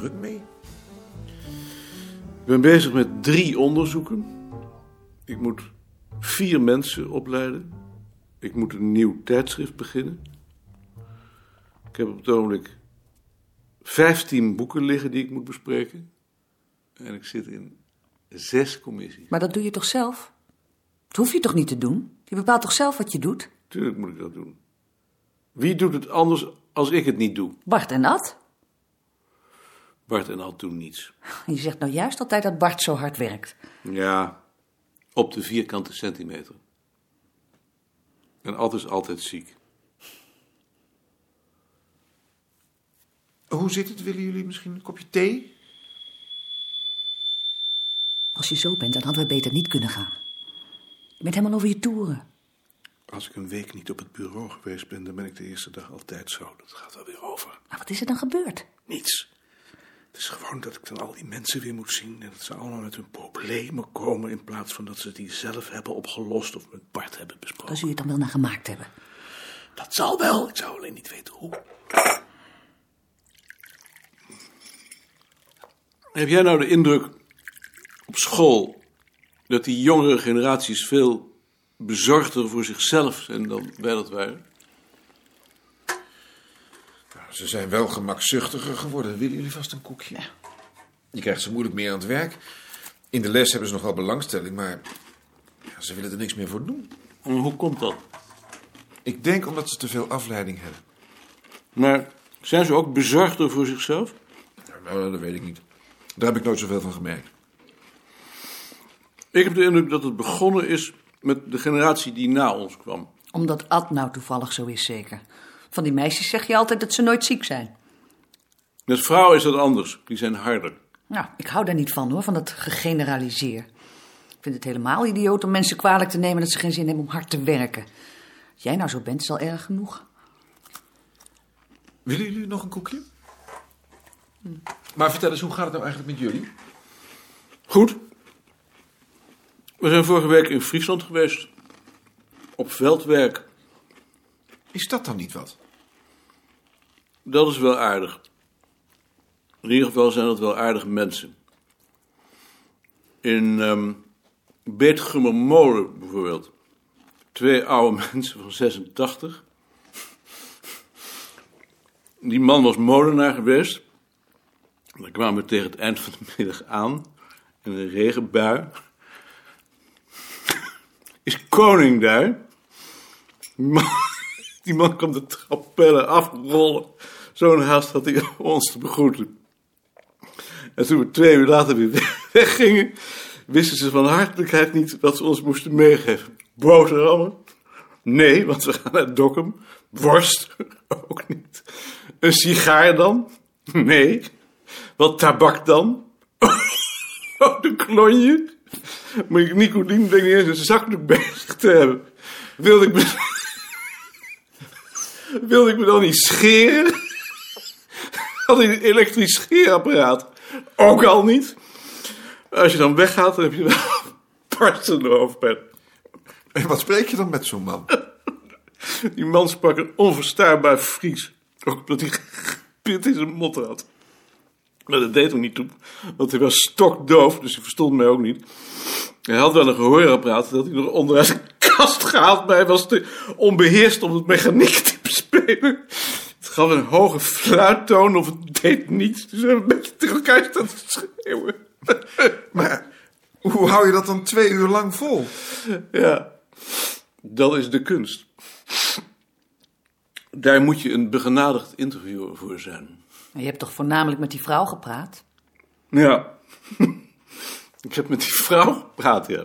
druk mee? Ik ben bezig met drie onderzoeken. Ik moet vier mensen opleiden. Ik moet een nieuw tijdschrift beginnen. Ik heb op het ogenblik vijftien boeken liggen die ik moet bespreken. En ik zit in zes commissies. Maar dat doe je toch zelf? Dat hoef je toch niet te doen? Je bepaalt toch zelf wat je doet? Tuurlijk moet ik dat doen. Wie doet het anders als ik het niet doe? Bart en Ad? Bart en Ad doen niets. Je zegt nou juist altijd dat Bart zo hard werkt. Ja, op de vierkante centimeter. En Ad is altijd ziek. Hoe zit het? Willen jullie misschien een kopje thee? Als je zo bent, dan hadden we beter niet kunnen gaan. Je bent helemaal over je toeren. Als ik een week niet op het bureau geweest ben, dan ben ik de eerste dag altijd zo. Dat gaat wel weer over. Maar wat is er dan gebeurd? Niets. Het is gewoon dat ik dan al die mensen weer moet zien en dat ze allemaal met hun problemen komen in plaats van dat ze die zelf hebben opgelost of met Bart hebben besproken. Daar zul je het dan wel naar gemaakt hebben. Dat zal wel, ik zou alleen niet weten hoe. Heb jij nou de indruk op school dat die jongere generaties veel bezorgder voor zichzelf zijn dan wij dat waren? Ze zijn wel gemakzuchtiger geworden. Willen jullie vast een koekje? Je krijgt ze moeilijk meer aan het werk. In de les hebben ze nog wel belangstelling, maar ja, ze willen er niks meer voor doen. En hoe komt dat? Ik denk omdat ze te veel afleiding hebben. Maar zijn ze ook bezorgder voor zichzelf? Ja, nou, dat weet ik niet. Daar heb ik nooit zoveel van gemerkt. Ik heb de indruk dat het begonnen is met de generatie die na ons kwam. Omdat Ad nou toevallig zo is, zeker. Van die meisjes zeg je altijd dat ze nooit ziek zijn. Met vrouwen is dat anders. Die zijn harder. Nou, ik hou daar niet van hoor, van dat gegeneraliseer. Ik vind het helemaal idioot om mensen kwalijk te nemen dat ze geen zin hebben om hard te werken. Als jij nou zo bent, is al erg genoeg. Willen jullie nog een koekje? Maar vertel eens, hoe gaat het nou eigenlijk met jullie? Goed. We zijn vorige week in Friesland geweest. Op veldwerk. Is dat dan niet wat? Dat is wel aardig. In ieder geval zijn dat wel aardige mensen. In ehm Beetgummermolen bijvoorbeeld. Twee oude mensen van 86. Die man was molenaar geweest. Dan kwamen we tegen het eind van de middag aan. In een regenbui. Is koning daar. Die man, kwam de trappellen afrollen. Zo'n haast had hij ons te begroeten. En toen we twee uur later weer weggingen, wisten ze van hartelijkheid niet wat ze ons moesten meegeven. Boterhammen? Nee, want we gaan naar Dokkum. Worst? Ook niet. Een sigaar dan? Nee. Wat tabak dan? Oh, de klonje? Maar Nicodien bleek niet eens een zakdoek bezig te hebben. Wilde ik. Wilde ik me dan niet scheren? Had hij een elektrisch scheerapparaat? Ook al niet. Als je dan weggaat, dan heb je wel barstende hoofdpijn. En wat spreek je dan met zo'n man? Die man sprak een onverstaanbaar Fries. Ook omdat hij pit in zijn mot had. Maar dat deed hem niet toe, want hij was stokdoof, dus hij verstond mij ook niet. Hij had wel een gehoorapparaat dat hij nog onderuit de kast gehaald, maar hij was te onbeheerst om het mechaniek te Het gaf een hoge fluittoon of het deed niets, dus we hebben een beetje tegen elkaar staan te schreeuwen. Maar hoe hou je dat dan twee uur lang vol? Ja, dat is de kunst. Daar moet je een begenadigd interviewer voor zijn. Je hebt toch voornamelijk met die vrouw gepraat? Ja. Ik heb met die vrouw gepraat, ja.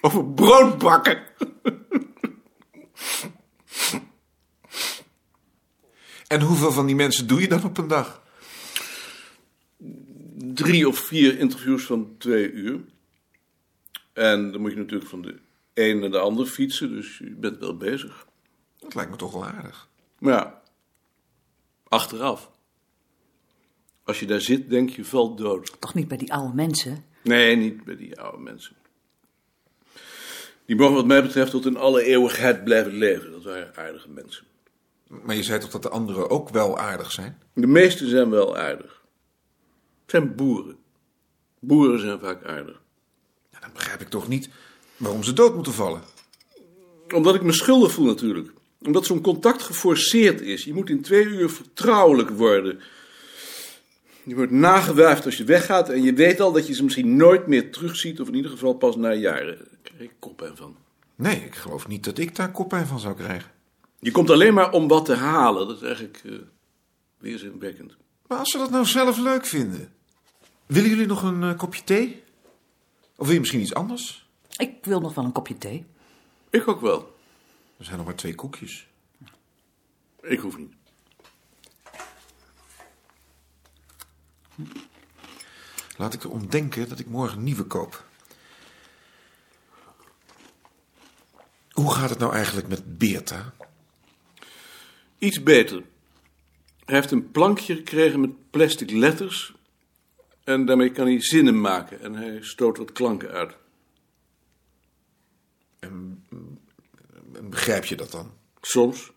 Over broodbakken. En hoeveel van die mensen doe je dan op een dag? Drie of vier interviews van twee uur. En dan moet je natuurlijk van de een naar de ander fietsen, dus je bent wel bezig. Dat lijkt me toch wel aardig. Maar ja, achteraf. Als je daar zit, denk je, valt dood. Toch niet bij die oude mensen? Nee, niet bij die oude mensen. Die mogen wat mij betreft tot in alle eeuwigheid blijven leven. Dat waren aardige mensen. Maar je zei toch dat de anderen ook wel aardig zijn? De meesten zijn wel aardig. Het zijn boeren. Boeren zijn vaak aardig. Dan begrijp ik toch niet waarom ze dood moeten vallen. Omdat ik me schuldig voel natuurlijk. Omdat zo'n contact geforceerd is. Je moet in twee uur vertrouwelijk worden. Je wordt nagewuifd als je weggaat en je weet al dat je ze misschien nooit meer terugziet, of in ieder geval pas na jaren. Daar krijg ik koppijn van. Nee, ik geloof niet dat ik daar koppijn van zou krijgen. Je komt alleen maar om wat te halen. Dat is eigenlijk eh weerzinwekkend. Maar als ze dat nou zelf leuk vinden. Willen jullie nog een eh, kopje thee? Of wil je misschien iets anders? Ik wil nog wel een kopje thee. Ik ook wel. Er zijn nog maar twee koekjes. Ik hoef niet. Laat ik erom denken dat ik morgen nieuwe koop. Hoe gaat het nou eigenlijk met Beerta? Iets beter. Hij heeft een plankje gekregen met plastic letters. En daarmee kan hij zinnen maken. En hij stoot wat klanken uit. En begrijp je dat dan? Soms.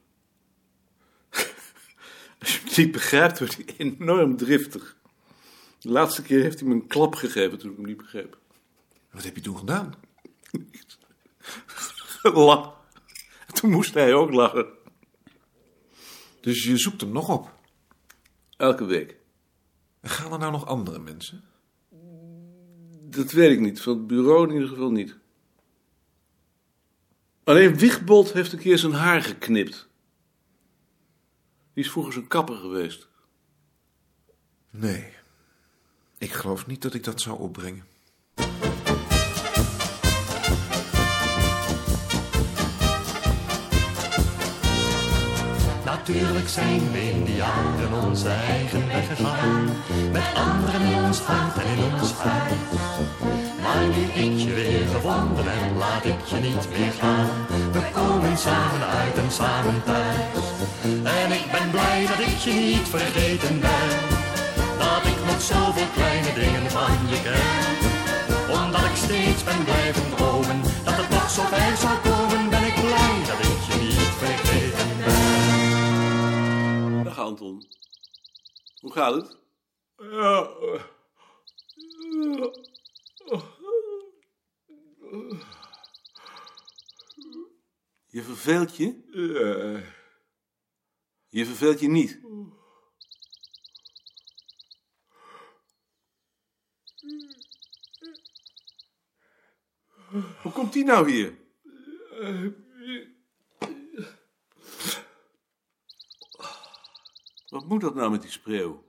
Als je het niet begrijpt, wordt hij enorm driftig. De laatste keer heeft hij me een klap gegeven toen ik hem niet begreep. Wat heb je toen gedaan? Lach. Toen moest hij ook lachen. Dus je zoekt hem nog op. Elke week. Gaan er nou nog andere mensen? Dat weet ik niet. Van het bureau in ieder geval niet. Alleen Wigbold heeft een keer zijn haar geknipt. Die is vroeger zijn kapper geweest. Nee. Ik geloof niet dat ik dat zou opbrengen. Natuurlijk zijn we in de jaren onze eigen weg gegaan. Met anderen in ons hart en in ons huis. Maar nu ik je weer gevonden heb, laat ik je niet meer gaan. We komen samen uit en samen thuis. En ik ben blij dat ik je niet vergeten ben. Dat ik nog zoveel kleine dingen van je ken. Omdat ik steeds ben blijven dromen, dat het toch zo ver zou komen, ben ik blij dat ik Anton. Hoe gaat het? Je verveelt je? Je verveelt je niet. Hoe komt die nou hier? Moet dat nou met die spreeuw?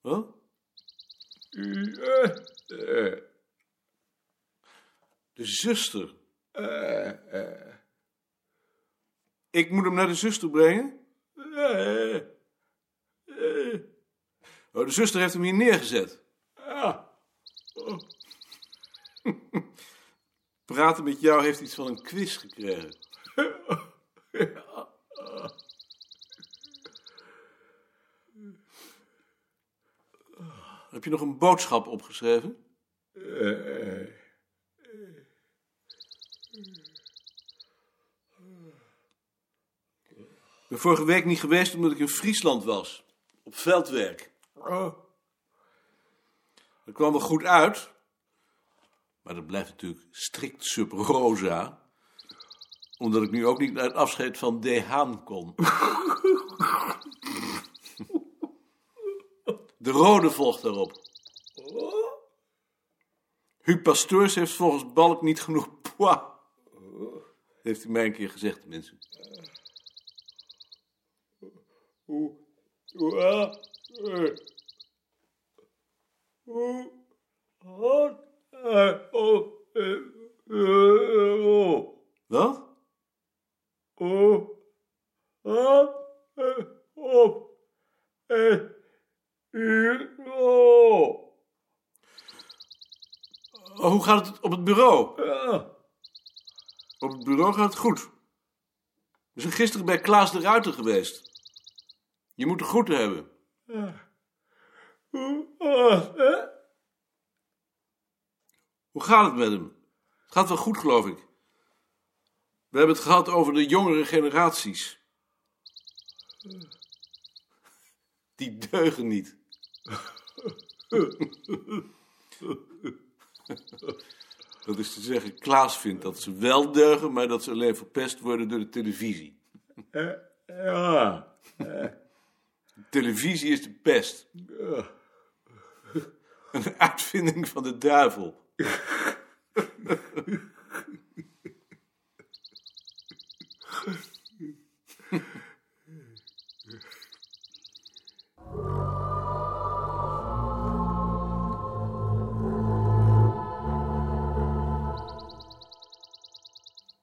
Wat? De zuster. Ik moet hem naar de zuster brengen? Oh, de zuster heeft hem hier neergezet. Praten met jou heeft iets van een quiz gekregen. Heb je nog een boodschap opgeschreven? Ik ben vorige week niet geweest omdat ik in Friesland was. Op veldwerk. Dat kwam wel goed uit. Maar dat blijft natuurlijk strikt sub rosa. Omdat ik nu ook niet naar het afscheid van De Haan kon. De rode volgt daarop. Huub Pastoors heeft volgens Balk niet genoeg poids. Heeft hij mij een keer gezegd, tenminste. Wat? Oh, hoe gaat het op het bureau? Op het bureau gaat het goed. We zijn gisteren bij Klaas de Ruiter geweest. Je moet de groeten hebben. Hoe gaat het met hem? Het gaat wel goed, geloof ik. We hebben het gehad over de jongere generaties. Die deugen niet. Dat is te zeggen, Klaas vindt dat ze wel deugen, maar dat ze alleen verpest worden door de televisie. Ja. Televisie is de pest. Een uitvinding van de duivel.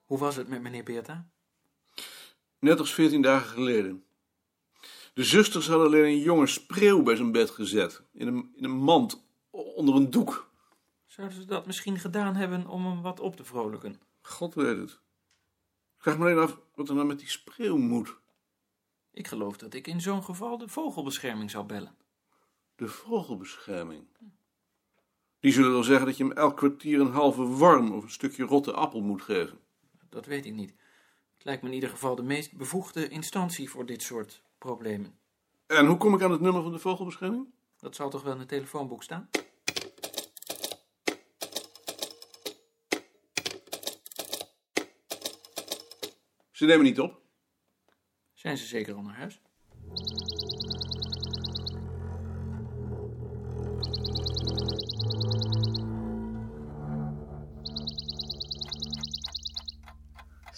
Hoe was het met meneer Beerta? Net als veertien dagen geleden. De zusters hadden alleen een jonge spreeuw bij zijn bed gezet. In een, in een mand, onder een doek. Zouden ze dat misschien gedaan hebben om hem wat op te vrolijken? God weet het. Ik vraag me alleen af wat er nou met die spreeuw moet. Ik geloof dat ik in zo'n geval de vogelbescherming zou bellen. De vogelbescherming. Die zullen wel zeggen dat je hem elk kwartier een halve worm of een stukje rotte appel moet geven. Dat weet ik niet. Het lijkt me in ieder geval de meest bevoegde instantie voor dit soort problemen. En hoe kom ik aan het nummer van de vogelbescherming? Dat zal toch wel in het telefoonboek staan? Ze nemen niet op. Zijn ze zeker al naar huis?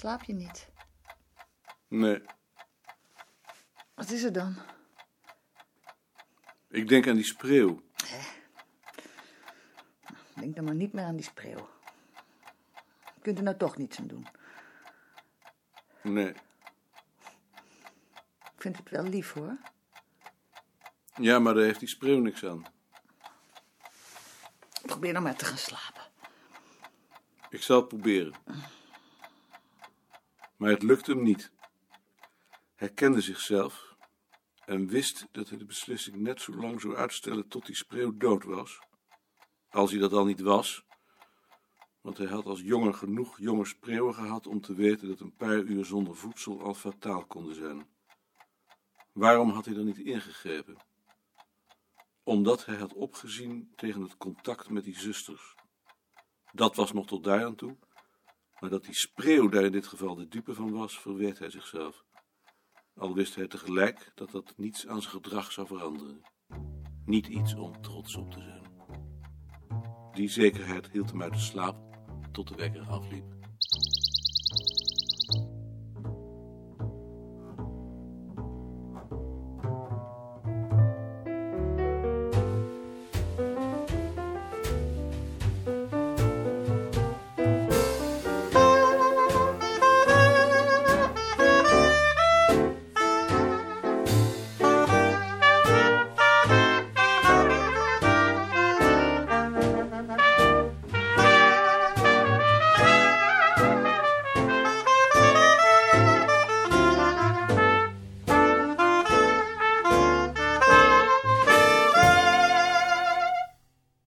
Slaap je niet? Nee, Wat is er dan? ik denk aan die spreeuw. Denk dan maar niet meer aan die spreeuw. Je kunt er nou toch niets aan doen. Nee. Ik vind het wel lief hoor. Ja, maar daar heeft die spreeuw niks aan. Probeer dan maar te gaan slapen. Ik zal het proberen. Maar het lukte hem niet. Hij kende zichzelf en wist dat hij de beslissing net zo lang zou uitstellen tot die spreeuw dood was. Als hij dat al niet was, want hij had als jongen genoeg jonge spreeuwen gehad om te weten dat een paar uur zonder voedsel al fataal konden zijn. Waarom had hij dan niet ingegrepen? Omdat hij had opgezien tegen het contact met die zusters. Dat was nog tot daar aan toe. Maar dat die spreeuw daar in dit geval de dupe van was, verweet hij zichzelf. Al wist hij tegelijk dat dat niets aan zijn gedrag zou veranderen. Niet iets om trots op te zijn. Die zekerheid hield hem uit de slaap tot de wekker afliep.